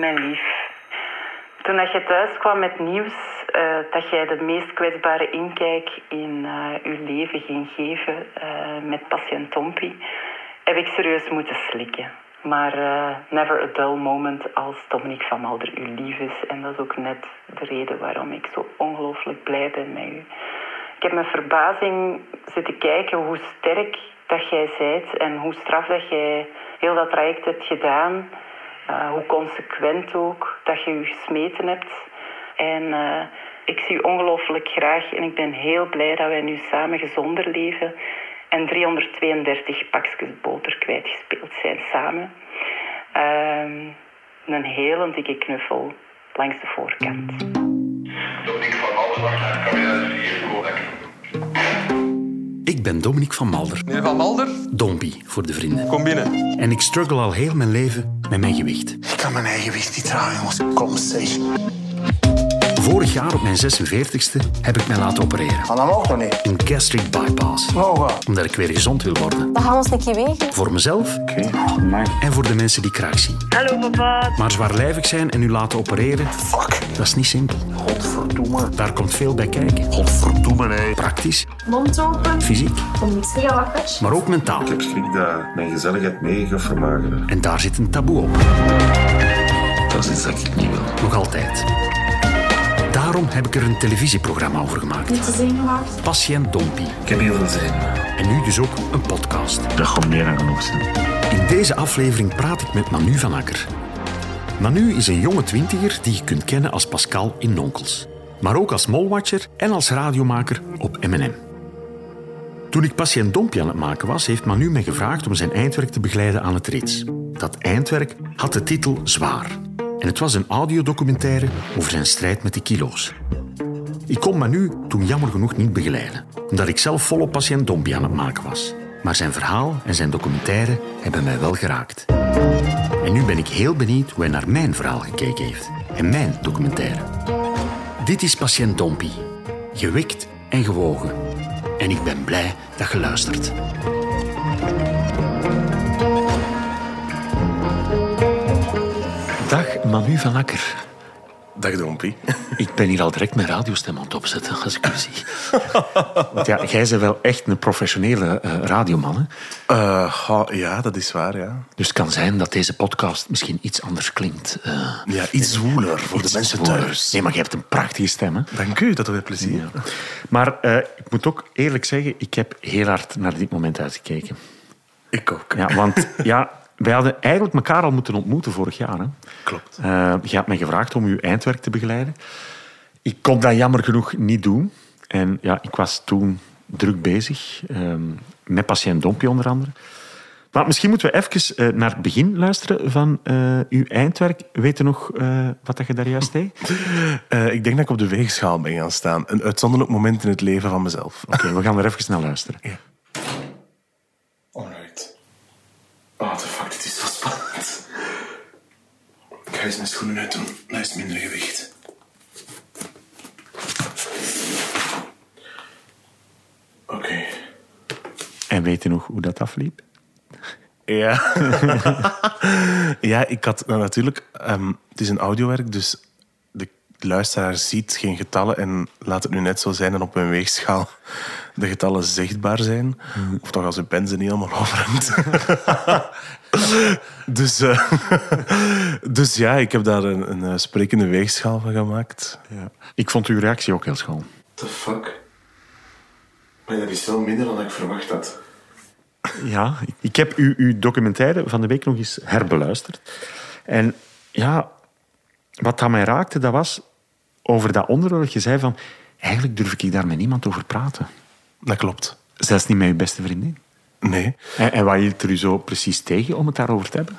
mijn lief. Toen dat je thuis kwam met nieuws uh, dat jij de meest kwetsbare inkijk in uh, uw leven ging geven uh, met patiënt Tompi, heb ik serieus moeten slikken. Maar never a dull moment als Dominique van Malder uw lief is. En dat is ook net de reden waarom ik zo ongelooflijk blij ben met u. Ik heb met verbazing zitten kijken hoe sterk dat jij zijt en hoe straf dat jij heel dat traject hebt gedaan. Uh, hoe consequent ook dat je je gesmeten hebt. En uh, ik zie u ongelooflijk graag en ik ben heel blij dat wij nu samen gezonder leven en 332 pakjes boter kwijtgespeeld zijn samen. Uh, een hele dikke knuffel langs de voorkant. Van Malder, kan je hier ik ben Dominique van Malder. Meneer van Malder? Dompie, voor de vrienden. Kom binnen. En ik struggle al heel mijn leven met mijn gewicht. Ik kan mijn eigen gewicht niet dragen, jongens. Kom, zeg. Vorig jaar op mijn 46e heb ik mij laten opereren. Maar dat mag nog niet. Een gastric bypass. Mogen. Omdat ik weer gezond wil worden. Dan gaan we ons een keer wegen. Voor mezelf Oké, en voor de mensen die graag zien. Hallo papa. Maar zwaarlijvig zijn en u laten opereren, Fuck. dat is niet simpel. Godverdomme. Daar komt veel bij kijken. Godverdomme, hé. Praktisch, Mond open. fysiek, Kom niet zeggen wakker. maar ook mentaal. Ik heb schrik dat mijn gezelligheid mee gaat vermageren. En daar zit een taboe op. Dat is iets dat ik niet wil. Nog altijd. Daarom heb ik er een televisieprogramma over gemaakt. Niet te zenuwachtig. Patiënt Dompie. Ik heb heel veel zin. En nu dus ook een podcast. Dat gaat meer dan genoeg zijn. In deze aflevering praat ik met Manu van Akker. Manu is een jonge twintiger die je kunt kennen als Pascal in Nonkels. Maar ook als molwatcher en als radiomaker op M&M. Toen ik patiënt Dompie aan het maken was, heeft Manu mij gevraagd om zijn eindwerk te begeleiden aan het rits. Dat eindwerk had de titel Zwaar. En het was een audiodocumentaire over zijn strijd met de kilo's. Ik kon Manu toen jammer genoeg niet begeleiden, omdat ik zelf volop patiënt Dompie aan het maken was. Maar zijn verhaal en zijn documentaire hebben mij wel geraakt. En nu ben ik heel benieuwd hoe hij naar mijn verhaal gekeken heeft. En mijn documentaire. Dit is Patiënt Dompie. Gewikt en gewogen. En ik ben blij dat je luistert. Manu van Akker. Dag Dompie. Ik ben hier al direct mijn radiostem aan het opzetten, als ik u zie. Want ja, jij bent wel echt een professionele eh, radioman. Hè? Uh, ga- ja, dat is waar, ja. Dus het kan zijn dat deze podcast misschien iets anders klinkt. eh, Ja, iets zwoeler voor iets de mensen zwoeler. thuis. Nee, maar je hebt een prachtige stem. Hè? Dank u, dat doet mij plezier. Maar eh, ik moet ook eerlijk zeggen, ik heb heel hard naar dit moment uitgekeken. Ik ook. Ja, want ja, wij hadden eigenlijk elkaar al moeten ontmoeten vorig jaar. Hè? Klopt. Eh, je had mij gevraagd om uw eindwerk te begeleiden. Ik kon dat jammer genoeg niet doen. En ja, ik was toen druk bezig, ehm, met patiënt Dompje onder andere. Maar misschien moeten we even eh, naar het begin luisteren van eh, uw eindwerk. Weet je nog wat dat je daar juist deed? Ik denk dat ik op de weegschaal ben gaan staan. Een uitzonderlijk moment in het leven van mezelf. Oké, we gaan er even naar luisteren. Alright. Oh, the fuck, dit is zo spannend. Ik ga eens mijn schoenen uitdoen. Dat is minder gewicht. Oké. En weet je nog hoe dat afliep? Ja. ja, ik had nou, natuurlijk... ehm, het is een audiowerk, dus de luisteraar ziet geen getallen. En laat het nu net zo zijn dat op een weegschaal de getallen zichtbaar zijn. Of toch als uw pen ze niet helemaal overhangt. dus, eh, dus ja, ik heb daar een, een eh, sprekende weegschaal van gemaakt. Ja. Ik vond uw reactie ook heel schoon. The fuck? Maar dat is wel minder dan ik verwacht had. Ja, ik heb uw, uw documentaire van de week nog eens herbeluisterd. En ja, wat dat mij raakte, dat was over dat onderwerp. Je zei van, eigenlijk durf ik daar met niemand over praten. Dat klopt. Zelfs niet met uw beste vriendin. Nee. En, en wat hield er u zo precies tegen om het daarover te hebben?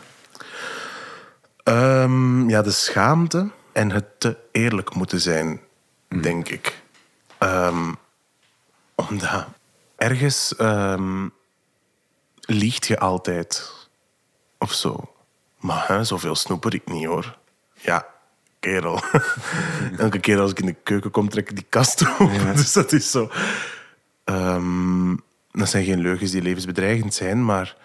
Ehm, ja, de schaamte en het te eerlijk moeten zijn, denk ik. Ehm, omdat ergens ehm, liegt je altijd. Of zo. Maar hè, zoveel snoeper ik niet, hoor. Ja, kerel. Elke keer als ik in de keuken kom, trek ik die kast open. Dus dat is zo... Ehm, dat zijn geen leugens die levensbedreigend zijn, maar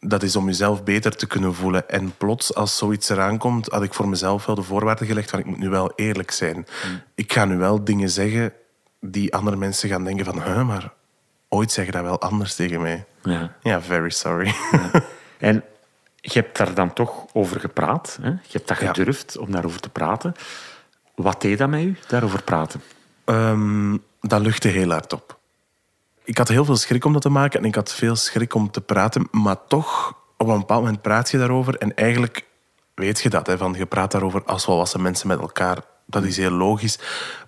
dat is om jezelf beter te kunnen voelen. En plots, als zoiets eraan komt, had ik voor mezelf wel de voorwaarden gelegd van ik moet nu wel eerlijk zijn. Ik ga nu wel dingen zeggen die andere mensen gaan denken van... Huh, maar ooit zeg je dat wel anders tegen mij. Ja. Ja, very sorry. En je hebt daar dan toch over gepraat. Hè? Je hebt dat Ja. gedurfd om daarover te praten. Wat deed dat met u, daarover praten? Ehm, dat luchtte heel hard op. Ik had heel veel schrik om dat te maken en ik had veel schrik om te praten, maar toch, op een bepaald moment praat je daarover en eigenlijk weet je dat, hè, van je praat daarover als volwassen mensen met elkaar. Dat is heel logisch.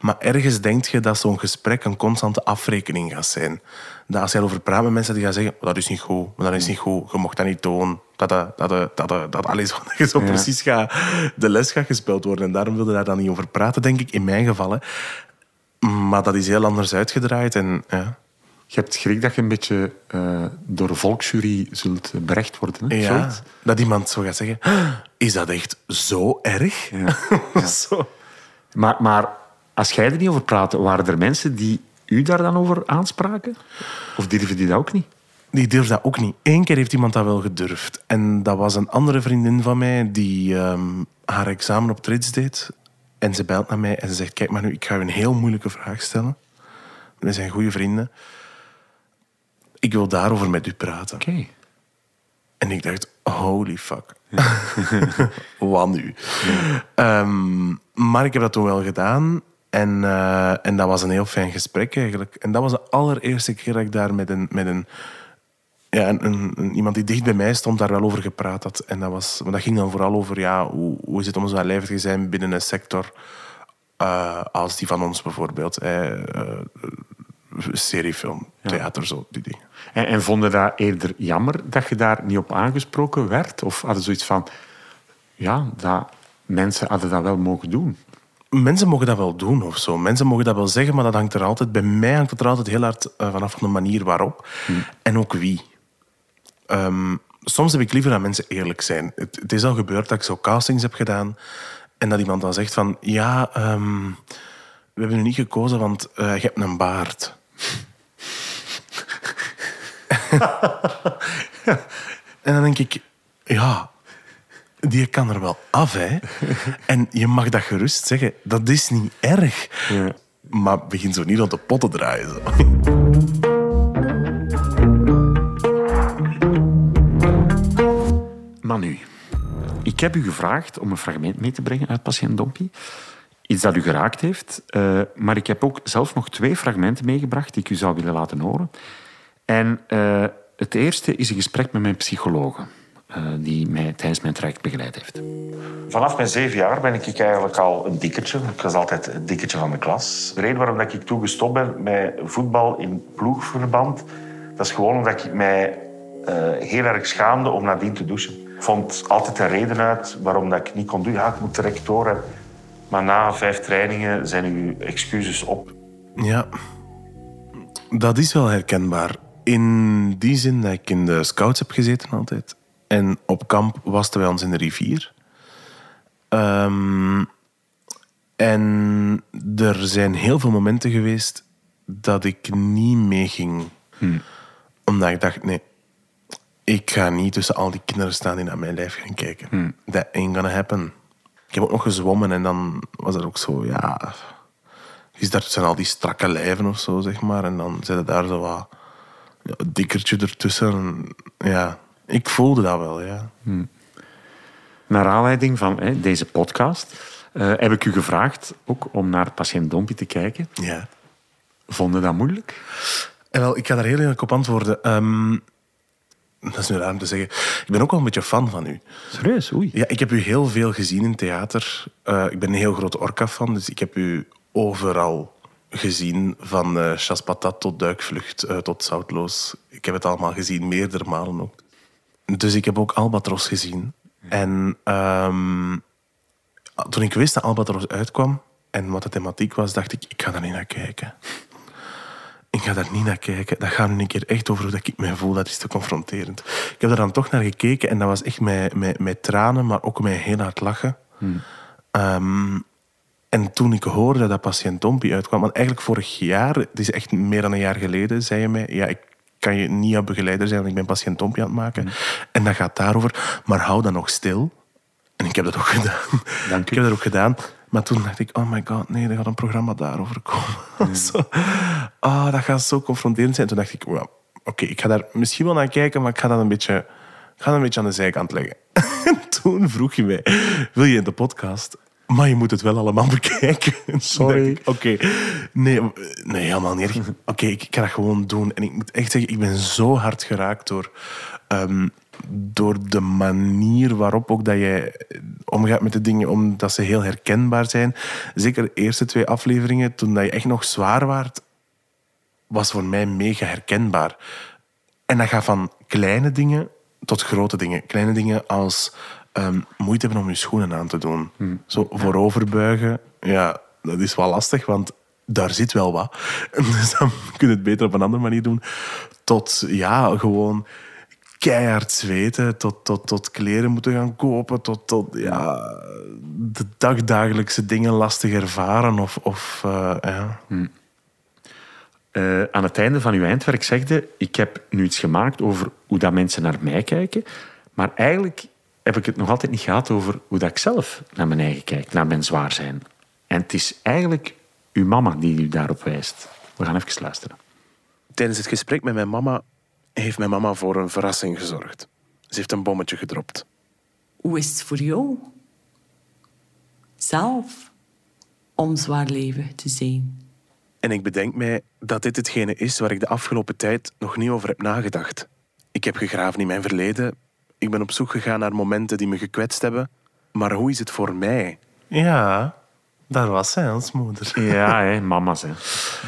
Maar ergens denk je dat zo'n gesprek een constante afrekening gaat zijn. Dat als je erover praat met mensen die gaan zeggen, dat is niet goed, maar dat is niet goed, je mocht dat niet doen. Dat, dat, dat, dat, dat, dat, alles wat je zo precies gaat, de les gaat gespeeld worden. En daarom wilde daar dan niet over praten, denk ik, in mijn geval. hè. Maar dat is heel anders uitgedraaid. En, ja. Je hebt schrik dat je een beetje eh, door de volksjury zult berecht worden. Hè? Ja, Zoiets? dat iemand zo gaat zeggen, is dat echt zo erg? zo. Maar, maar als jij er niet over praatte, waren er mensen die u daar dan over aanspraken? Of durven die dat ook niet? Die durft dat ook niet. Eén keer heeft iemand dat wel gedurfd. En dat was een andere vriendin van mij die ehm, haar examen op trits deed. En ze belt naar mij en ze zegt, kijk maar nu, ik ga je een heel moeilijke vraag stellen. We zijn goede vrienden. Ik wil daarover met u praten. Oké. En ik dacht, holy fuck. Wat nu? Ehm, maar ik heb dat toen wel gedaan. En, eh, en dat was een heel fijn gesprek eigenlijk. En dat was de allereerste keer dat ik daar met een... Met een ja, een, iemand die dicht bij mij stond, daar wel over gepraat had. En dat, was, maar dat ging dan vooral over ja, hoe, hoe is het om zo lijvig te zijn binnen een sector eh, als die van ons bijvoorbeeld. Seriefilm, theater, zo, die dingen. En, en vonden dat eerder jammer dat je daar niet op aangesproken werd? Of hadden zoiets van... Ja, dat, mensen hadden dat wel mogen doen. Mensen mogen dat wel doen of zo. Mensen mogen dat wel zeggen, maar dat hangt er altijd... Bij mij hangt het er altijd heel hard eh, vanaf van de manier waarop. En ook wie. Ehm, soms heb ik liever dat mensen eerlijk zijn. Het, het is al gebeurd dat ik zo castings heb gedaan en dat iemand dan zegt van... Ja, ehm, we hebben u niet gekozen, want eh, je hebt een baard. en dan denk ik... Ja, die kan er wel af, hè. En je mag dat gerust zeggen. Dat is niet erg. Maar begin zo niet rond de pot te draaien. Zo. Manu, ik heb u gevraagd om een fragment mee te brengen uit Patiënt Dompie. Iets dat u geraakt heeft. eh, maar ik heb ook zelf nog twee fragmenten meegebracht die ik u zou willen laten horen. En eh, het eerste is een gesprek met mijn psycholoog, eh, die mij tijdens mijn traject begeleid heeft. Vanaf mijn zeven jaar ben ik eigenlijk al een dikketje. Ik was altijd het dikketje van de klas. De reden waarom ik toen gestopt ben met voetbal in ploegverband... dat is gewoon omdat ik mij heel erg schaamde om nadien te douchen. Ik vond altijd een reden uit waarom dat ik niet kon doen. Ik moet direct door. Maar na vijf trainingen zijn uw excuses op. Ja, dat is wel herkenbaar. In die zin dat ik in de scouts heb gezeten altijd. En op kamp wasten wij ons in de rivier. Ehm, en er zijn heel veel momenten geweest dat ik niet meeging. Omdat ik dacht, nee, ik ga niet tussen al die kinderen staan die naar mijn lijf gaan kijken. That ain't gonna happen. Ik heb ook nog gezwommen en dan was er ook zo, ja... Is daar zijn al die strakke lijven of zo, zeg maar. En dan zit er daar zo wat ja, een dikkertje ertussen. En, ja, ik voelde dat wel, ja. Naar aanleiding van hè, deze podcast eh, heb ik u gevraagd ook om naar Patiënt Dompie te kijken. ja. Vonden dat moeilijk? En wel, ik ga daar heel eerlijk op antwoorden. Ehm, dat is nu raar om te zeggen. Ik ben ook wel een beetje fan van u. Serieus? Oei. Ja, ik heb u heel veel gezien in theater. Eh, ik ben een heel groot Orca-fan, dus ik heb u overal gezien. Van eh Chas Patat tot Duikvlucht, eh, tot Zoutloos. Ik heb het allemaal gezien, meerdere malen ook. Dus ik heb ook Albatros gezien. En ehm, toen ik wist dat Albatros uitkwam en wat de thematiek was, dacht ik, ik ga daar niet naar kijken. Ik ga daar niet naar kijken. Dat gaat nu een keer echt over hoe dat ik mij voel. Dat is te confronterend. Ik heb er dan toch naar gekeken en dat was echt met, met, met tranen, maar ook met heel hard lachen. Ehm, en toen ik hoorde dat Patiënt Dompie uitkwam, want eigenlijk vorig jaar, het is echt meer dan een jaar geleden, zei je mij, ja, ik kan je niet jouw begeleider zijn, want ik ben patiënt Tompje aan het maken. En dat gaat daarover. Maar hou dan nog stil. En ik heb dat ook gedaan. Dank Ik u. heb dat ook gedaan. Maar toen dacht ik, oh my god, nee, er gaat een programma daarover komen. Zo. Ah, dat gaat zo confronterend zijn. Toen dacht ik, well, oké, ik ga daar misschien wel naar kijken, maar ik ga dat een beetje, ik ga dat een beetje aan de zijkant leggen. En toen vroeg je mij, wil je in de podcast? Maar je moet het wel allemaal bekijken. Sorry. Oké, nee, nee, helemaal niet. Oké, ik ga dat gewoon doen. En ik moet echt zeggen, ik ben zo hard geraakt door, ehm, door de manier waarop ook dat jij omgaat met de dingen, omdat ze heel herkenbaar zijn. Zeker de eerste twee afleveringen, toen dat je echt nog zwaar waart, was voor mij mega herkenbaar. En dat gaat van kleine dingen tot grote dingen. Kleine dingen als ehm, moeite hebben om je schoenen aan te doen. Zo vooroverbuigen, ja, dat is wel lastig, want daar zit wel wat. Dus dan kun je het beter op een andere manier doen. Tot, ja, gewoon keihard zweten, tot, tot, tot kleren moeten gaan kopen, tot, tot ja, de dagdagelijkse dingen lastig ervaren. Of, of eh, ja. Eh, aan het einde van uw eindwerk zegde, ik heb nu iets gemaakt over hoe dat mensen naar mij kijken, maar eigenlijk heb ik het nog altijd niet gehad over hoe dat ik zelf naar mijn eigen kijk, naar mijn zwaar zijn. En het is eigenlijk uw mama die u daarop wijst. We gaan even luisteren. Tijdens het gesprek met mijn mama heeft mijn mama voor een verrassing gezorgd. Ze heeft een bommetje gedropt. Hoe is het voor jou? Zelf om zwaar leven te zijn. En ik bedenk mij dat dit hetgene is waar ik de afgelopen tijd nog niet over heb nagedacht. Ik heb gegraven in mijn verleden. Ik ben op zoek gegaan naar momenten die me gekwetst hebben. Maar hoe is het voor mij? Ja, daar was zij als moeder. Ja, hè, mama's. Hè.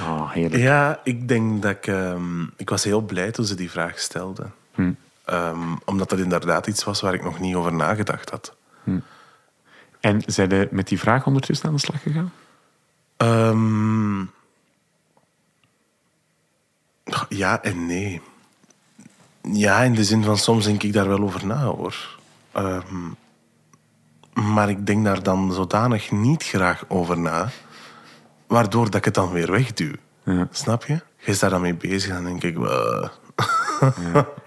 Oh, heerlijk. Ja, ik denk dat ik... ehm, ik was heel blij toen ze die vraag stelde. Ehm, omdat dat inderdaad iets was waar ik nog niet over nagedacht had. En zijn je met die vraag ondertussen aan de slag gegaan? Ehm, ja en nee. Ja, in de zin van soms denk ik daar wel over na hoor. Maar ik denk daar dan zodanig niet graag over na, waardoor dat ik het dan weer wegduw. Snap je? Je is daar dan mee bezig en dan denk ik.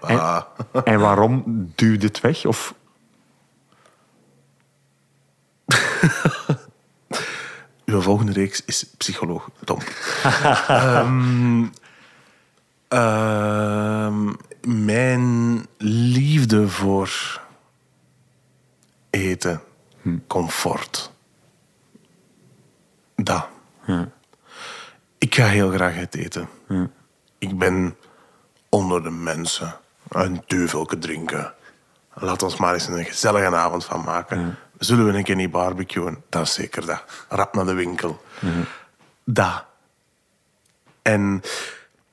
Ah. En waarom duwde het weg? Of Uw volgende reeks is psycholoog Tom. Ehm, ehm, mijn liefde voor eten, comfort. Dat. Ik ga heel graag uit eten. Ik ben onder de mensen. Een duvelke drinken. Laat ons maar eens een gezellige avond van maken. Zullen we een keer niet barbecuen? Dat is zeker dat. Rap naar de winkel. Dat. En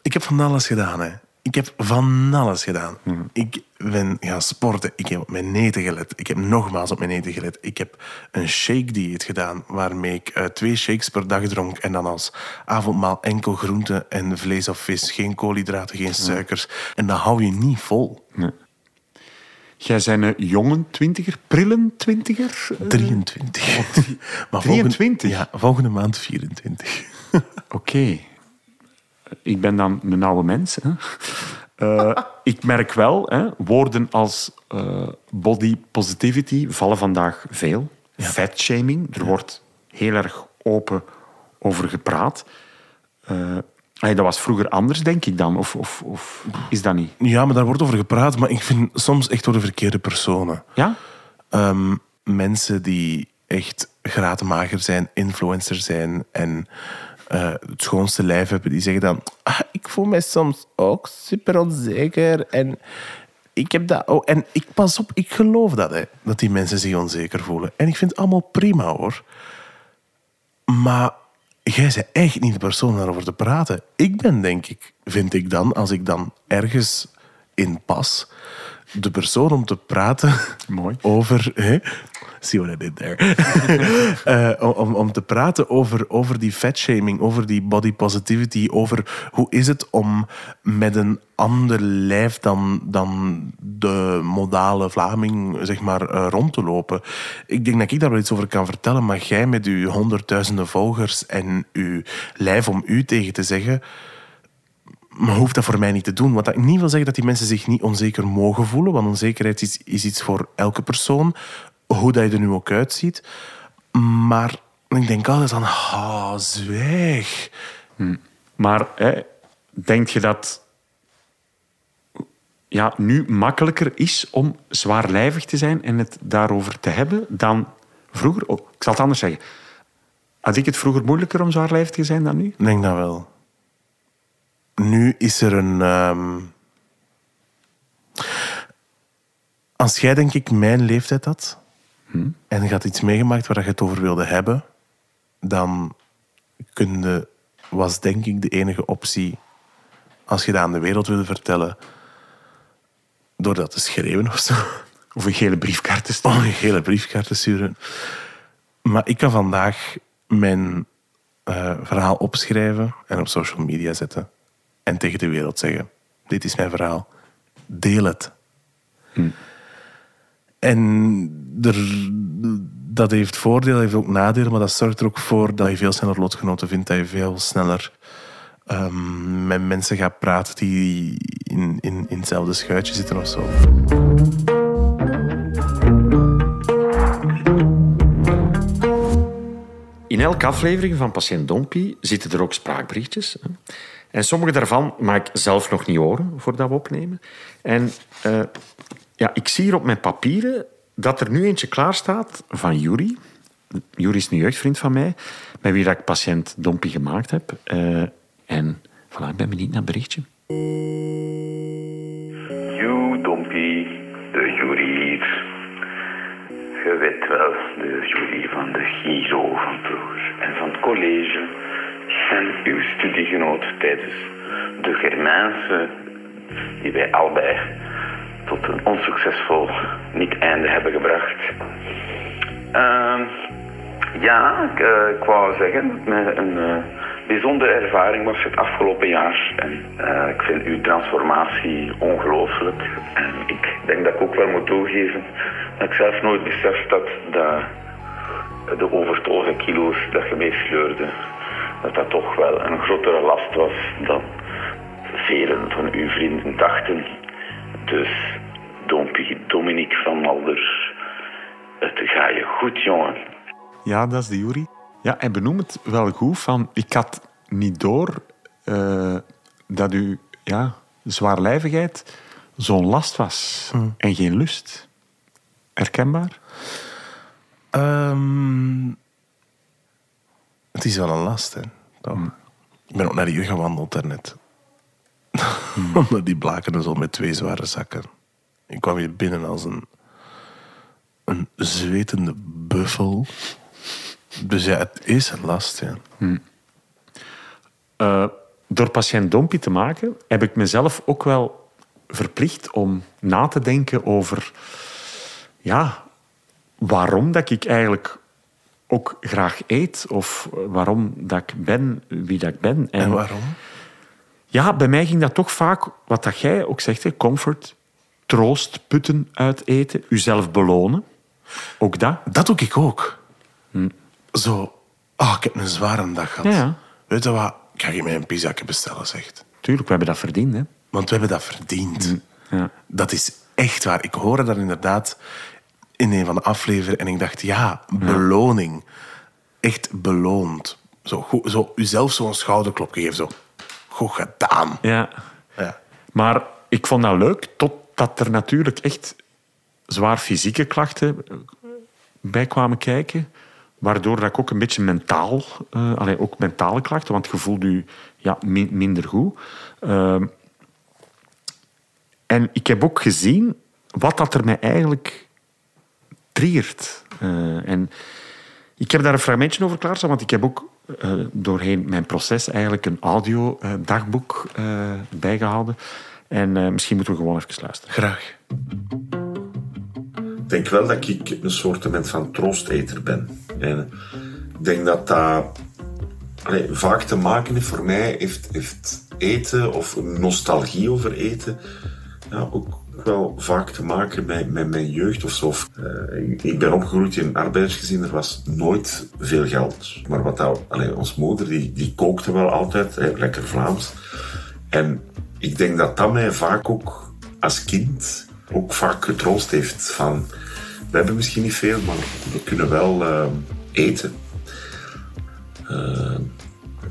ik heb van alles gedaan. Hè. Ik heb van alles gedaan. Ik ben gaan sporten. Ik heb op mijn eten gelet. Ik heb nogmaals op mijn eten gelet. Ik heb een shake-dieet gedaan waarmee ik eh, twee shakes per dag dronk en dan als avondmaal enkel groente en vlees of vis. Geen koolhydraten, geen suikers. En dat hou je niet vol. jij bent een jonge twintiger, prillen twintiger? 23. Maar 23? ja, volgende maand 24. Oké. Ik ben dan een oude mens. Hè. Eh, ik merk wel, hè, woorden als eh, body positivity vallen vandaag veel. Fatshaming, er wordt heel erg open over gepraat. Eh, hey, dat was vroeger anders, denk ik dan. Of, of, of is dat niet? Ja, maar daar wordt over gepraat, maar ik vind soms echt door de verkeerde personen. Ja? Ehm, mensen die echt graadmager zijn, influencer zijn en eh, het schoonste lijf hebben, die zeggen dan: ah, Ik voel mij soms ook super onzeker en ik heb dat ook. En ik pas op, ik geloof dat, hè, dat die mensen zich onzeker voelen. En ik vind het allemaal prima hoor. Maar jij bent echt niet de persoon daarover te praten. Ik ben, denk ik, vind ik dan, als ik dan ergens in pas, de persoon om te praten Mooi. over. Hè? See what I did there. Eh, om, om te praten over, over die fatshaming, over die body positivity, over hoe is het om met een ander lijf dan, dan de modale Vlaming zeg maar, eh, rond te lopen. Ik denk dat ik daar wel iets over kan vertellen, maar jij met uw honderdduizenden volgers en uw lijf om u tegen te zeggen, maar hoeft dat voor mij niet te doen. Wat dat niet wil zeggen dat die mensen zich niet onzeker mogen voelen. Want onzekerheid is, is iets voor elke persoon. Hoe dat je er nu ook uitziet. Maar ik denk altijd van, ah, zwijg. Maar hè, denk je dat ja, nu makkelijker is om zwaarlijvig te zijn en het daarover te hebben dan vroeger? Oh, ik zal het anders zeggen. Had ik het vroeger moeilijker om zwaarlijvig te zijn dan nu? Ik denk dat wel. Nu is er een... ehm, Als jij, denk ik, mijn leeftijd had... en je had iets meegemaakt waar je het over wilde hebben... dan kunde, was, denk ik, de enige optie... als je dat aan de wereld wilde vertellen... door dat te schreeuwen of zo. Of een gele briefkaart te sturen? Een hele briefkaart te sturen. Maar ik kan vandaag mijn eh, verhaal opschrijven en op social media zetten. En tegen de wereld zeggen: Dit is mijn verhaal. Deel het. En er, dat heeft voordelen, heeft ook nadelen, maar dat zorgt er ook voor dat je veel sneller lotgenoten vindt, dat je veel sneller ehm, met mensen gaat praten die in, in, in hetzelfde schuitje zitten of zo. In elke aflevering van Patiënt Dompie zitten er ook spraakberichtjes. En sommige daarvan mag ik zelf nog niet horen voordat we opnemen. En eh, ja, ik zie hier op mijn papieren dat er nu eentje klaar staat van Juri. Juri is een jeugdvriend van mij, met wie dat ik Patiënt Dompie gemaakt heb. Eh, en voilà, ik ben benieuwd naar het berichtje. You, Dompie, de jury hier. Je weet wel, de jury van de Giro van vroeger en van het college en uw studiegenoot tijdens de Germaanse, die wij allebei tot een onsuccesvol niet-einde hebben gebracht. Ehm, ja, ik, eh, ik wou zeggen een eh, bijzondere ervaring was het afgelopen jaar. En eh, ik vind uw transformatie ongelooflijk. En ik denk dat ik ook wel moet toegeven dat ik zelf nooit besef dat, de overtollige kilo's dat je mee sleurde, dat dat toch wel een grotere last was dan velen van uw vrienden dachten. Dus Dompie Dominique van Malders, het ga je goed, jongen. Ja, dat is de Juri. Ja, hij benoemt het wel goed van... Ik had niet door eh, dat uw ja, zwaarlijvigheid zo'n last was en geen lust. Herkenbaar? Ehm, het is wel een last, hè. Toch? Ik ben ook naar hier gewandeld daarnet. Onder die blaken zo met twee zware zakken. Ik kwam hier binnen als een, een zwetende buffel. Dus ja, het is een last, ja. Eh, door patiënt Dompie te maken, heb ik mezelf ook wel verplicht om na te denken over ja, waarom dat ik eigenlijk ook graag eet of waarom dat ik ben wie dat ik ben. En waarom? Ja, bij mij ging dat toch vaak, wat dat jij ook zegt, hè, comfort, troost, putten uit eten, uzelf belonen. Ook dat. Dat doe ik ook. Zo, ah, ik heb een zware dag gehad. Ja. Weet je wat? Ik ga je mij een pizza bestellen, zegt. Tuurlijk, we hebben dat verdiend. Hè. Want we hebben dat verdiend. Ja. Dat is echt waar. Ik hoorde dat inderdaad in een van de afleveringen en ik dacht, ja, beloning. Echt beloond. Zo, goed, zo uzelf zo'n schouderklopje geven. Zo, goed gedaan. Ja. Ja. Maar ik vond dat leuk, totdat er natuurlijk echt zwaar fysieke klachten bij kwamen kijken. Waardoor dat ik ook een beetje mentaal, eh allee, ook mentale klachten, want je voelt je ja, min- minder goed. Ehm, en ik heb ook gezien wat dat er mij eigenlijk triggert. Eh, en ik heb daar een fragmentje over klaarstaan, want ik heb ook eh, doorheen mijn proces eigenlijk een audio-dagboek eh, bijgehouden. En eh, misschien moeten we gewoon even luisteren. Graag. Ik denk wel dat ik een soort van troosteter ben. En ik denk dat dat allee, vaak te maken heeft voor mij, heeft, heeft eten of nostalgie over eten, ja, ook wel vaak te maken met, met mijn jeugd of zo. Eh, ik- ben opgegroeid in een arbeidersgezin, er was nooit veel geld. Maar wat dat, allee, ons moeder, die, die kookte wel altijd, hè, lekker Vlaams. En ik denk dat dat mij vaak ook als kind ook vaak getroost heeft van we hebben misschien niet veel, maar we kunnen wel eh, eten. Eh,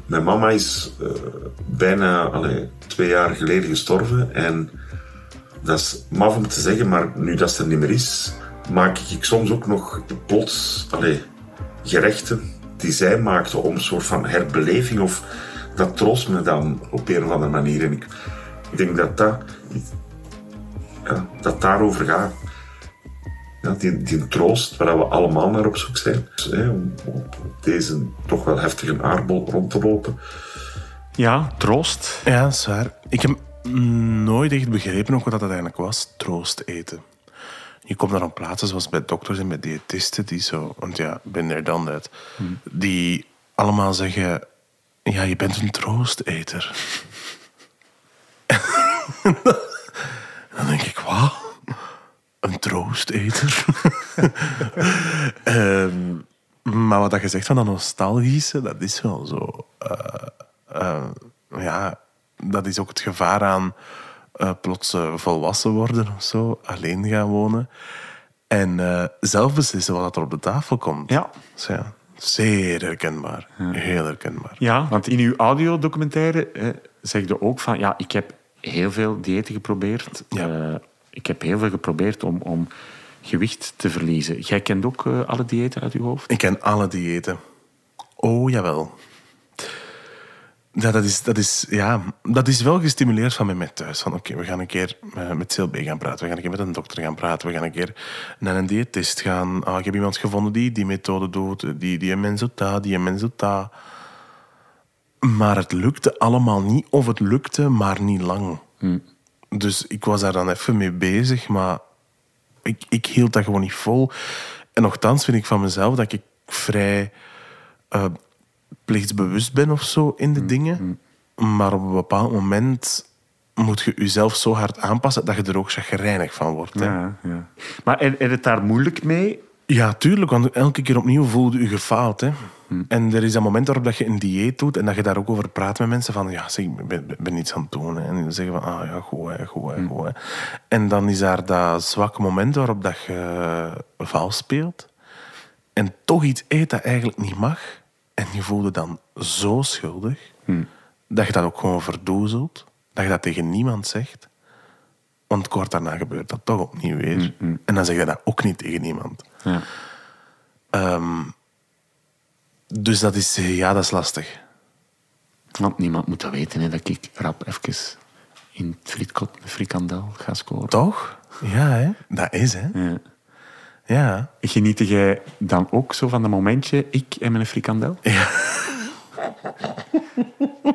mijn mama is bijna twee jaar geleden gestorven en dat is maf om te zeggen, maar nu dat ze er niet meer is, maak ik soms ook nog plots allee, gerechten die zij maakte om een soort van herbeleving of dat troost me dan op een of andere manier. En ik, ik denk dat dat, ja, dat daarover gaat. Ja, die, die troost waar we allemaal naar op zoek zijn. Dus, hè, om op deze toch wel heftige aardbol rond te lopen. Ja, troost. Ja, dat is waar. Ik heb nooit echt begrepen ook wat dat eigenlijk was, troost eten. Je komt dan op plaatsen zoals bij dokters en bij diëtisten die zo, want ja, ben er dan dat, die allemaal zeggen, ja, je bent een troosteter. dan denk ik, wat? Een troosteter? Ehm, maar wat dat je zegt van dat nostalgische, dat is wel zo. eh, eh, ja, dat is ook het gevaar aan eh, plots eh, volwassen worden of zo, alleen gaan wonen. En eh, zelf beslissen wat er op de tafel komt. Ja. Dus ja, zeer herkenbaar. Heel herkenbaar. Ja, want in uw audiodocumentaire eh, zeg je ook van... Ja, ik heb heel veel diëten geprobeerd. Ja. Ik heb heel veel geprobeerd om, om gewicht te verliezen. Jij kent ook alle diëten uit uw hoofd? Ik ken alle diëten. Oh, jawel. Ja, dat is, dat is, ja, dat is wel gestimuleerd van mij met thuis. Van oké, we gaan een keer eh, met CLB gaan praten. We gaan een keer met een dokter gaan praten. We gaan een keer naar een diëtist gaan. Ah, ik heb iemand gevonden die die methode doet. Die, die een menzota, die een menzota. Maar het lukte allemaal niet. Of het lukte, maar niet lang. Dus ik was daar dan even mee bezig. Maar ik, ik hield dat gewoon niet vol. En nogthans vind ik van mezelf dat ik vrij eh, plichtsbewust ben of zo in de dingen. Maar op een bepaald moment moet je jezelf zo hard aanpassen dat je er ook chagrijnig van wordt. Hè? Ja, ja. Maar je het daar moeilijk mee? Ja, tuurlijk, want elke keer opnieuw voelde je gefaald. Hè. En er is een moment waarop dat je een dieet doet en dat je daar ook over praat met mensen van ja, zeg, ik ben, ben- iets aan het doen. Hè. En die zeggen van, ah ja, goed, hè, goed, hè, goed. Hè. En dan is daar dat zwakke moment waarop dat je vals speelt en toch iets eet dat eigenlijk niet mag. En je voelt je dan zo schuldig dat je dat ook gewoon verdoezelt. Dat je dat tegen niemand zegt. Want kort daarna gebeurt dat toch opnieuw weer. En dan zeg je dat ook niet tegen niemand. Ja. Ehm, dus dat is, ja, dat is lastig. Want niemand moet dat weten, hè, dat ik rap even in het frietkot een frikandel ga scoren. Toch? Ja, hè? Dat is, hè? Ja. Ja. Geniet jij dan ook zo van dat momentje, ik en mijn frikandel? Ja.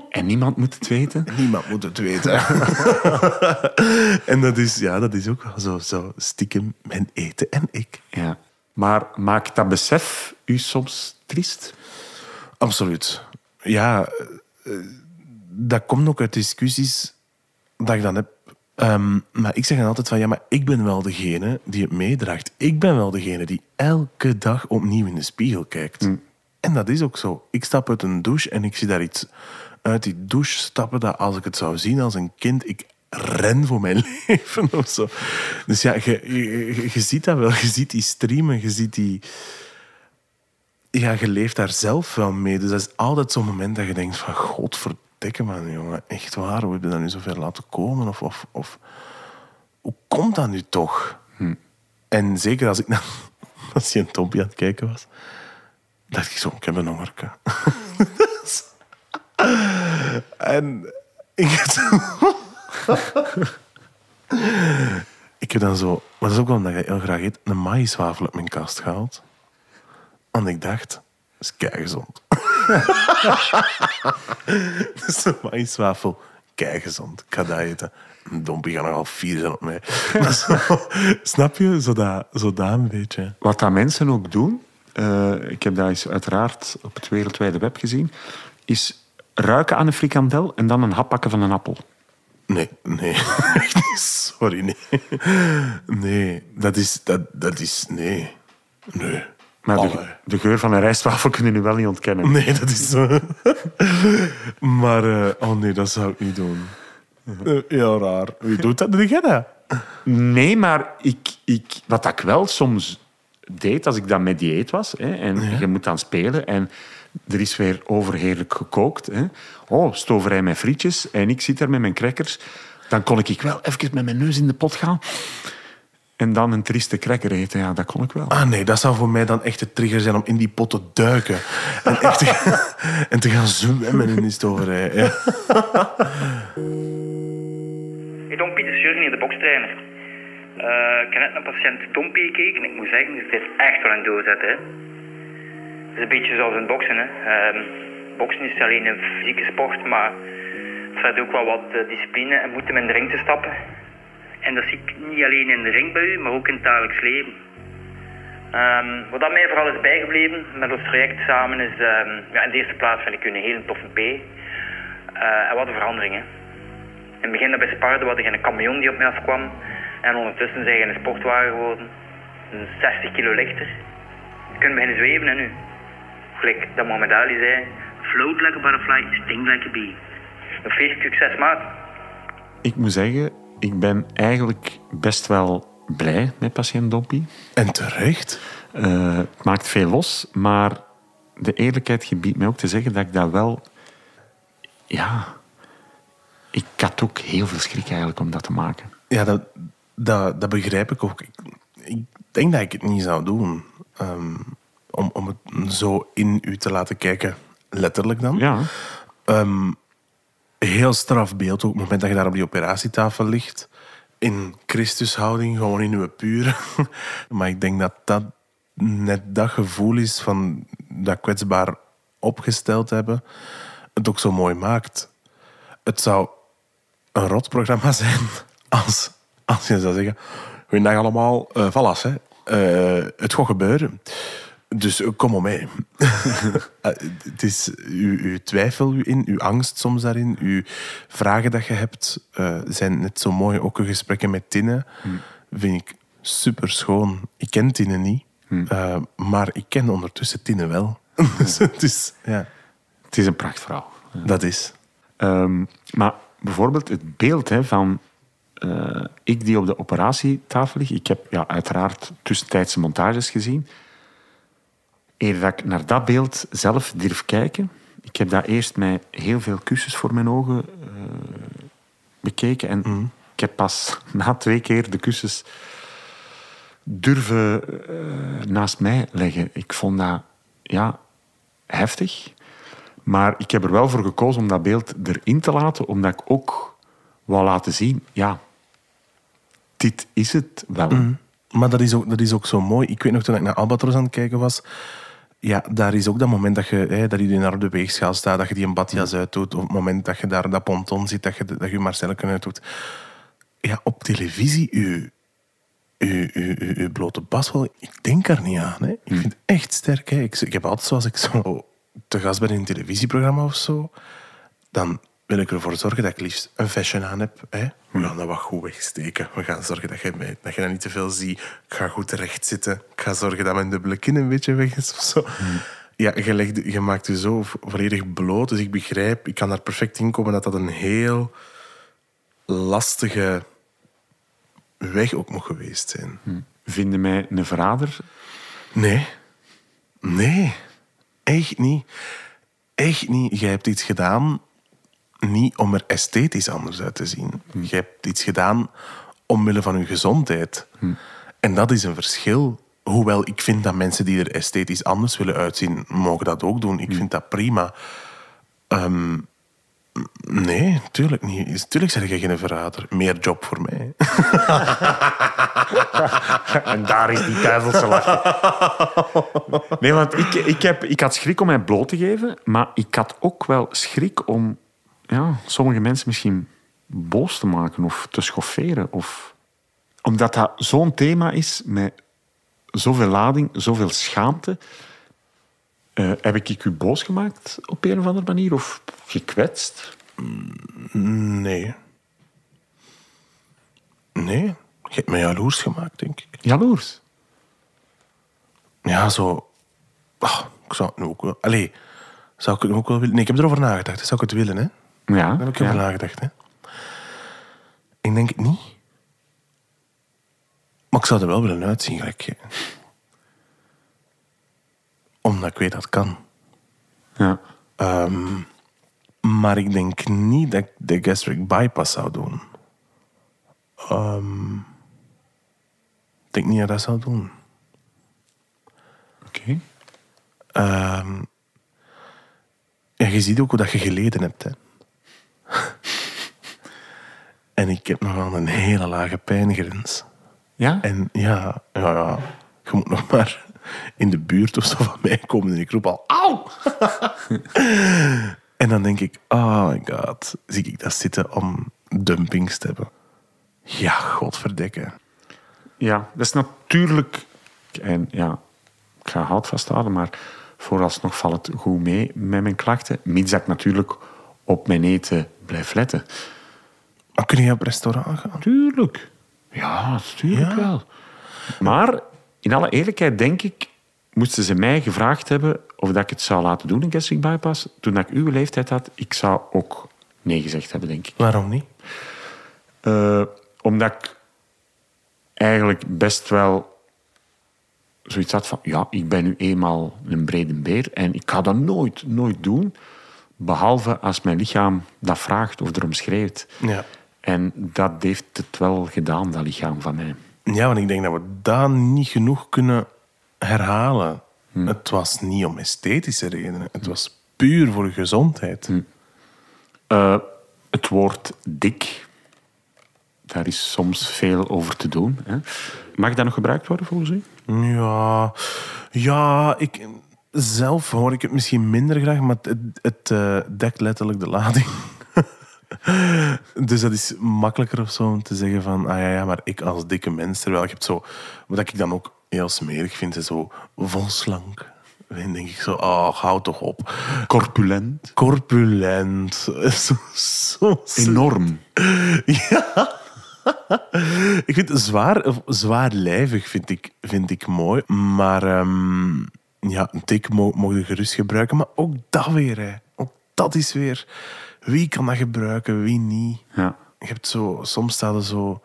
En niemand moet het weten? Niemand moet het weten. en dat is, ja, dat is ook wel zo, zo stiekem mijn eten en ik. Ja. Maar maakt dat besef u soms triest? Absoluut. Ja, eh, dat komt ook uit discussies dat ik dan heb. Ehm, maar ik zeg dan altijd van, ja, maar ik ben wel degene die het meedraagt. Ik ben wel degene die elke dag opnieuw in de spiegel kijkt. En dat is ook zo. Ik stap uit een douche en ik zie daar iets uit die douche stappen dat als ik het zou zien als een kind, ik ren voor mijn leven of zo. Dus ja, je, je, je ziet dat wel. Je ziet die streamen, je ziet die... Ja, je leeft daar zelf wel mee. Dus dat is altijd zo'n moment dat je denkt van... Man, jongen. Echt waar, hoe heb je dat nu zo ver laten komen? Of, of, of hoe komt dat nu toch? En zeker als ik naar als je een tompje aan het kijken was, dacht ik zo, ik heb een hongerke. en ik heb, ik heb dan zo, maar dat is ook wel omdat je heel graag eet, een maïswafel uit mijn kast gehaald. En ik dacht, dat is keigezond. dus een maïswafel, keigezond. Ik ga dat eten. Een dompie gaat nogal vier zijn op mij. Zo, snap je? Zo dat, zo dat een beetje. Wat dat mensen ook doen, eh, ik heb dat eens uiteraard op het wereldwijde web gezien, is ruiken aan een frikandel en dan een hap pakken van een appel. Nee, nee. Sorry, nee. Nee, dat is... Dat, dat is... Nee. Nee. Maar de, geur van een rijstwafel kunnen nu wel niet ontkennen. Nee, dat is zo. maar... eh, oh nee, dat zou ik niet doen. Eh, Heel raar. Wie doet dat? Doe jij dat? Nee, maar ik, ik, wat ik wel soms deed als ik dan met dieet was, hè, en je moet dan spelen en er is weer overheerlijk gekookt. Hè. Oh, stoverij met frietjes en ik zit daar met mijn crackers. Dan kon ik wel even met mijn neus in de pot gaan en dan een trieste cracker eten. Ja, dat kon ik wel. Ah nee, dat zou voor mij dan echt de trigger zijn om in die pot te duiken. En, echt te, gaan- en te gaan zwemmen in die stoverij. Ja. Hey Dompie, de Jurgen hier, de bokstrainer. Eh, ik heb net naar patiënt Dompie gekeken en ik moet zeggen, het is echt wel een doorzet. Hè. Het is een beetje zoals in boksen. Hè. Ehm, boksen is niet alleen een fysieke sport, maar het vergt ook wel wat eh, discipline en moed om in de ring te stappen. En dat zie ik niet alleen in de ring bij u, maar ook in het dagelijks leven. Ehm, wat dat mij vooral is bijgebleven met ons traject samen is, ehm, ja, in de eerste plaats vind ik u een hele toffe P. Eh, en wat een verandering. In het begin bij Sparta had ik een camion die op mij afkwam. En ondertussen zijn je een sportwagen geworden. Een 60 kilo lichter. Je kunt beginnen zweven en nu. Gelijk dat Mohamed Ali zei. Float like a butterfly, sting like a bee. Een feest succes, maat. Ik moet zeggen, ik ben eigenlijk best wel blij met patiënt Dompie. En terecht. Eh, het maakt veel los, maar de eerlijkheid gebiedt mij ook te zeggen dat ik dat wel... Ja... Ik had ook heel veel schrik eigenlijk om dat te maken. Ja, dat, dat, dat begrijp ik ook. Ik, ik denk dat ik het niet zou doen. Ehm, om, om het zo in u te laten kijken. Letterlijk dan. Ja. Ehm, heel straf beeld ook. Op het moment dat je daar op die operatietafel ligt. In Christushouding, gewoon in uw pure. maar ik denk dat dat net dat gevoel is van dat kwetsbaar opgesteld hebben. Het ook zo mooi maakt. Het zou een rotprogramma zijn als, als je zou zeggen... Goedendag allemaal, uh, vallas, hè. Eh, het gaat gebeuren. Dus eh, kom maar mee. Eh, het is uw, uw twijfel in, uw angst soms daarin, uw vragen dat je hebt, eh, zijn net zo mooi. Ook uw gesprekken met Tinne vind ik super schoon. Ik ken Tinne niet, eh, maar ik ken ondertussen Tinne wel. dus het is, ja, Het is een prachtvrouw. dat is. Ehm, maar bijvoorbeeld het beeld hè, van ik die op de operatietafel lig. Ik heb ja, uiteraard tussentijdse montages gezien. Eer dat ik naar dat beeld zelf durf kijken. Ik heb dat eerst met heel veel kussens voor mijn ogen eh, bekeken. En ik heb pas na twee keer de kussens durven eh, naast mij leggen. Ik vond dat ja, heftig. Maar ik heb er wel voor gekozen om dat beeld erin te laten, omdat ik ook wou laten zien, ja, dit is het wel. Maar dat is, ook, dat is ook zo mooi. Ik weet nog toen ik naar Albatros aan het kijken was. Ja, daar is ook dat moment dat je, hè, dat je naar op de weegschaal staat, dat je die een badjas uitdoet. Of het moment dat je daar dat ponton ziet, dat je, dat je Marcelken uitdoet. Ja, op televisie, u, u, u, u, uw blote bas wel, ik denk er niet aan. Hè. Ik vind het echt sterk. Hè. Ik, ik heb altijd, zoals ik zo te gast ben in een televisieprogramma of zo, dan wil ik ervoor zorgen dat ik liefst een fashion aan heb. Hè. We gaan dat wat goed wegsteken. We gaan zorgen dat je, mij- dat je dat niet te veel ziet. Ik ga goed terecht zitten. Ik ga zorgen dat mijn dubbele kin een beetje weg is of zo. Ja, je, legt, je maakt je zo vo- volledig bloot. Dus ik begrijp, ik kan daar perfect in komen dat dat een heel lastige weg ook moet geweest zijn. Vinden mij een verrader? Nee. Nee. Echt niet. Echt niet. Jij hebt iets gedaan niet om er esthetisch anders uit te zien. Je hebt iets gedaan omwille van je gezondheid. En dat is een verschil. Hoewel ik vind dat mensen die er esthetisch anders willen uitzien, mogen dat ook doen. Ik vind dat prima. Ehm, nee, tuurlijk niet. Tuurlijk zeg je geen verrader. Meer job voor mij. En daar is die duivelse lach. Nee, want ik, ik, heb, ik had schrik om mij bloot te geven, maar ik had ook wel schrik om ja, sommige mensen misschien boos te maken of te schofferen. Of... Omdat dat zo'n thema is met zoveel lading, zoveel schaamte. Eh, heb ik u boos gemaakt op een of andere manier? Of gekwetst? Nee. Nee. Je hebt mij jaloers gemaakt, denk ik. Jaloers? Ja, zo... Ah, ik zou het nu ook wel... Allee, zou ik het nu ook wel willen... Nee, ik heb erover nagedacht. Zou ik het willen, hè? Ja. Daar heb ik ja. over nagedacht, hè? Ik denk het niet. Maar ik zou er wel willen uitzien, gelijk. Omdat ik weet dat het kan. Ja. Ehm, maar ik denk niet dat ik de gastric bypass zou doen. Ehm, ik denk niet dat ik dat zou doen. Oké. Ehm, ja, je ziet ook hoe dat je geleden hebt. Hè. En ik heb nogal een hele lage pijngrens. Ja? En ja, ja, ja, je moet nog maar in de buurt of zo van mij komen en ik roep al, auw! en dan denk ik, oh my god, zie ik dat zitten om dumpings te hebben. Ja, godverdikke. Ja, dat is natuurlijk... En ja, ik ga hout vasthouden, maar vooralsnog valt het goed mee met mijn klachten. Mits dat ik natuurlijk op mijn eten blijf letten. Maar kun je op restaurant gaan? Tuurlijk. Ja, natuurlijk Ja. wel. Maar in alle eerlijkheid denk ik, moesten ze mij gevraagd hebben of dat ik het zou laten doen, een gastric bypass, toen ik uw leeftijd had, ik zou ook nee gezegd hebben, denk ik. Waarom niet? Eh, omdat ik eigenlijk best wel zoiets had van, ja, ik ben nu eenmaal een brede beer en ik ga dat nooit, nooit doen, behalve als mijn lichaam dat vraagt of erom schreeuwt. Ja. En dat heeft het wel gedaan, dat lichaam van mij. Ja, want ik denk dat we dat niet genoeg kunnen herhalen. Het was niet om esthetische redenen. Het was puur voor gezondheid. Eh, het woord dik, daar is soms veel over te doen. Hè. Mag dat nog gebruikt worden volgens u? Ja, ja ik, zelf hoor ik het misschien minder graag, maar het, het eh, dekt letterlijk de lading. dus dat is makkelijker of zo om te zeggen van, ah ja, ja, maar ik als dikke mens, terwijl je hebt zo, wat ik dan ook heel smerig vind, is zo volslank. Dan denk ik zo, oh, hou toch op. Corpulent. Corpulent. Zo, zo Enorm. Ja. ik vind het zwaar, zwaarlijvig vind ik, vind ik mooi. Maar ehm, ja, een tik mo mogen gerust gebruiken. Maar ook dat weer, hè. Ook dat is weer... Wie kan dat gebruiken, wie niet? Ja. Je hebt zo... Soms staan er zo...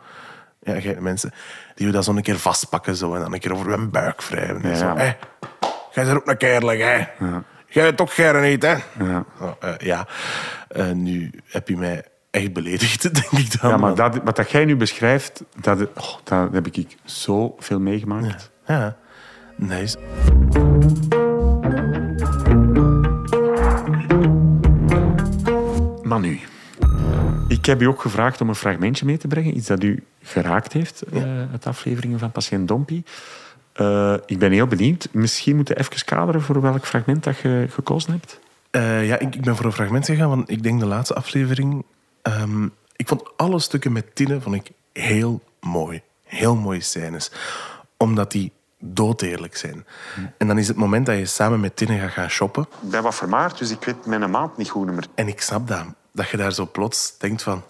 Ja, je hebt mensen die dat zo een keer vastpakken zo, en dan een keer over hun buik wrijven. En Ja. Zo, hé, jij bent ook een kerel, hè. Jij bent toch geren niet, hè? Ja. Oh, eh, ja. Eh, nu heb je mij echt beledigd, denk ik dan. Ja, maar dat, wat dat jij nu beschrijft, dat, oh, dat heb ik zo veel meegemaakt. Ja, nice. Maar nu, ik heb u ook gevraagd om een fragmentje mee te brengen. Iets dat u geraakt heeft eh uit afleveringen van Patiënt Dompie. Eh, ik ben heel benieuwd. Misschien moeten we even kaderen voor welk fragment dat je gekozen hebt. Eh, ja, ik, ik ben voor een fragment gegaan, want ik denk de laatste aflevering... ehm, ik vond alle stukken met Tine vond ik heel mooi. Heel mooie scènes. Omdat die doodeerlijk zijn. En dan is het moment dat je samen met Tine gaat gaan shoppen. Ik ben wat vermaard, dus ik weet mijn maat niet goed meer. En ik snap dat. Dat je daar zo plots denkt van...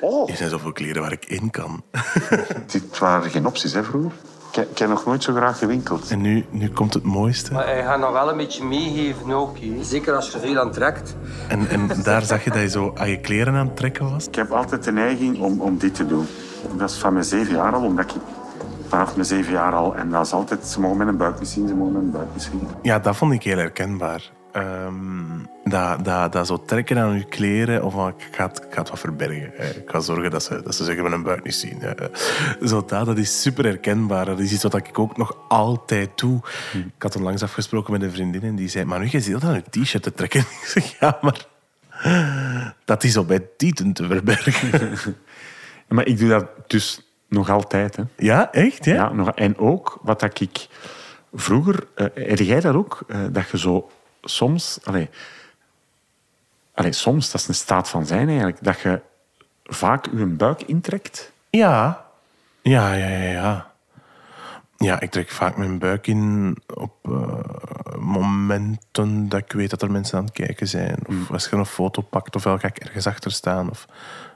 Oh. Er zijn zoveel kleren waar ik in kan. Dit waren geen opties, hè, vroeger. Ik, ik heb nog nooit zo graag gewinkeld. En nu, nu komt het mooiste. Maar hij gaat nog wel een beetje meegeven ook. hè. Zeker als je veel aan trekt. En, en daar zag je dat je zo aan je kleren aan het trekken was. Ik heb altijd de neiging om, om dit te doen. Dat is van mijn zeven jaar al, omdat ik vanaf mijn zeven jaar al... En dat is altijd, ze mogen mijn buik niet zien, ze mogen mijn buik niet zien. Ja, dat vond ik heel herkenbaar. Ehm, dat, dat, dat zo trekken aan je kleren, of ik ga het, ik ga het wat verbergen. Ik ga zorgen dat ze, dat ze zeggen, buik niet zien. Zo dat, dat is super herkenbaar. Dat is iets wat ik ook nog altijd doe. Ik had onlangs afgesproken met een vriendin en die zei, maar nu, je zit aan je t-shirt te trekken. Ik zeg, ja, maar dat is op bij tieten te verbergen. Maar ik doe dat dus nog altijd. Hè. Ja, echt? Ja? Ja, nog, en ook wat dat ik vroeger... heb jij dat ook? Eh, dat je zo soms... Allee, allee, soms, dat is een staat van zijn eigenlijk. Dat je vaak je buik intrekt. Ja. Ja, ja, ja, ja. Ja, ik trek vaak mijn buik in op eh, momenten dat ik weet dat er mensen aan het kijken zijn. Of als je een foto pakt, ofwel ga ik ergens achter staan. Of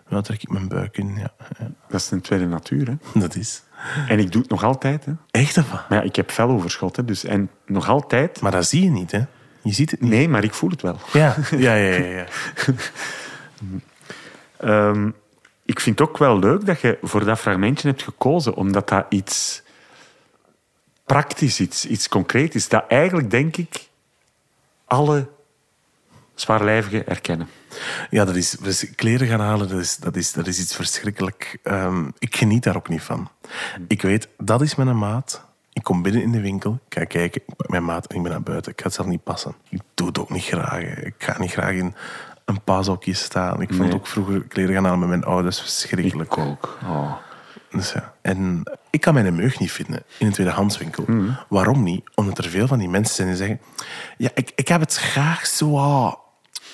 dan trek ik mijn buik in. Ja, ja. Dat is een tweede natuur. Hè. Dat is. En ik doe het nog altijd. Hè. Echt of wat? Maar ja, ik heb veloverschot. Hè, dus, en nog altijd... Maar dat zie je niet, hè? Je ziet het niet. Nee, maar ik voel het wel. Ja, ja, ja, ja. ja. Ehm, ik vind het ook wel leuk dat je voor dat fragmentje hebt gekozen, omdat dat iets praktisch, iets, iets concreet is. Dat eigenlijk, denk ik, alle zwaarlijvigen erkennen. Ja, dat is, dus kleren gaan halen, dat is, dat is, dat is iets verschrikkelijk. Ehm, ik geniet daar ook niet van. Ik weet, dat is mijn maat. Ik kom binnen in de winkel, ik ga kijken, ik pak mijn maat en ik ben naar buiten. Ik ga het zelf niet passen. Ik doe het ook niet graag. hè. Ik ga niet graag in een pashokje staan. Ik vond ook vroeger kleren gaan halen met mijn ouders verschrikkelijk. Ik ook. Oh. Dus ja. En ik kan mijn meug niet vinden in een tweedehandswinkel. Mm. Waarom niet? Omdat er veel van die mensen zijn die zeggen... Ja, ik, ik heb het graag zo wat,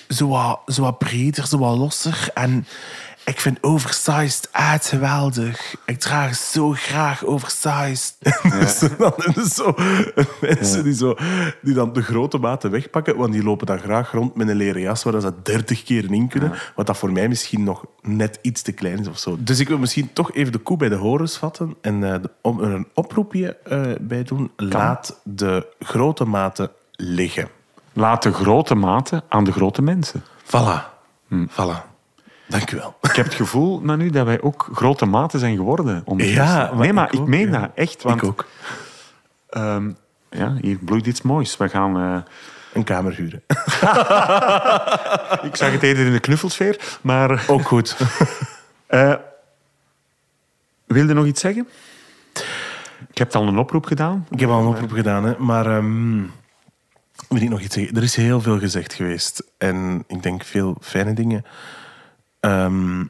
zo zo wat breder, zo losser. En ik vind oversized uit geweldig. Ik draag zo graag oversized. Dus dan zo mensen die, zo, die dan de grote maten wegpakken, want die lopen dan graag rond met een leren jas waar ze 30 keer in kunnen. Wat dat voor mij misschien nog net iets te klein is of zo. Dus ik wil misschien toch even de koe bij de horens vatten en eh, om er een oproepje eh, bij doen. Laat de grote maten liggen. Laat de grote maten aan de grote mensen. Voilà. Voilà. Dank u wel. Ik heb het gevoel, Manu, dat wij ook grote maten zijn geworden. Ja, maar nee, maar ik ik, ook, meen ja. dat echt. Want, Ik ook. ehm, ja, hier bloeit iets moois. We gaan... eh, Een kamer huren. ik zag het eerder in de knuffelsfeer, maar... Ook goed. Eh wilde nog iets zeggen? Ik heb al een oproep gedaan. Ik heb al een oproep gedaan, hè, maar ehm, wil ik nog iets zeggen? Er is heel veel gezegd geweest en ik denk veel fijne dingen. Ehm,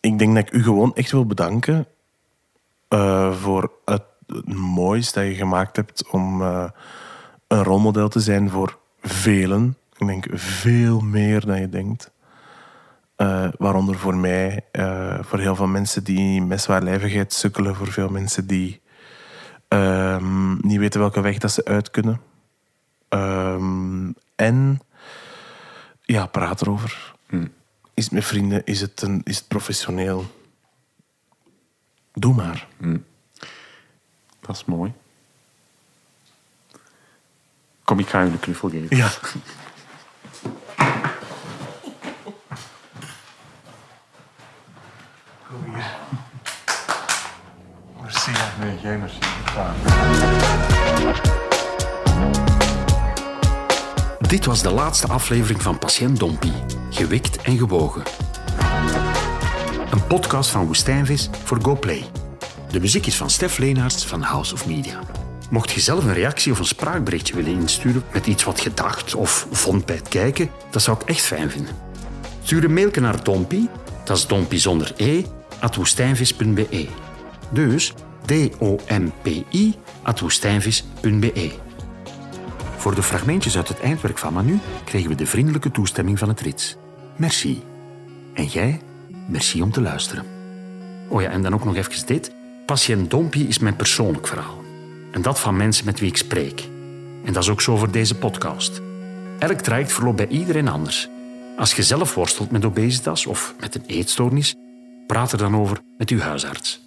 ik denk dat ik u gewoon echt wil bedanken eh, voor het moois dat je gemaakt hebt om eh, een rolmodel te zijn voor velen. Ik denk veel meer dan je denkt. Eh, waaronder voor mij, voor heel veel mensen die met sukkelen, voor veel mensen die ehm, niet weten welke weg dat ze uit kunnen. Ehm, en ja, praat erover. Is het met vrienden? Is het, een, is het professioneel? Doe maar. Dat is mooi. Kom, ik ga je een knuffel geven. Ja. Merci. Nee, geen merci. Dit was de laatste aflevering van Patiënt Dompie. Gewikt en gewogen. Een podcast van Woestijnvis voor GoPlay. De muziek is van Stef Leenaerts van House of Media. Mocht je zelf een reactie of een spraakberichtje willen insturen met iets wat je dacht of vond bij het kijken, dat zou ik echt fijn vinden. Stuur een mailje naar Dompie, dat is Dompie zonder e, at woestijnvis.be. Dus D-O-M-P-I, at woestijnvis.be. Voor de fragmentjes uit het eindwerk van Manu kregen we de vriendelijke toestemming van het rits. Merci. En jij, merci om te luisteren. Oh ja, en dan ook nog even dit. Patiënt Dompie is mijn persoonlijk verhaal. En dat van mensen met wie ik spreek. En dat is ook zo voor deze podcast. Elk traject verloopt bij iedereen anders. Als je zelf worstelt met obesitas of met een eetstoornis, praat er dan over met uw huisarts.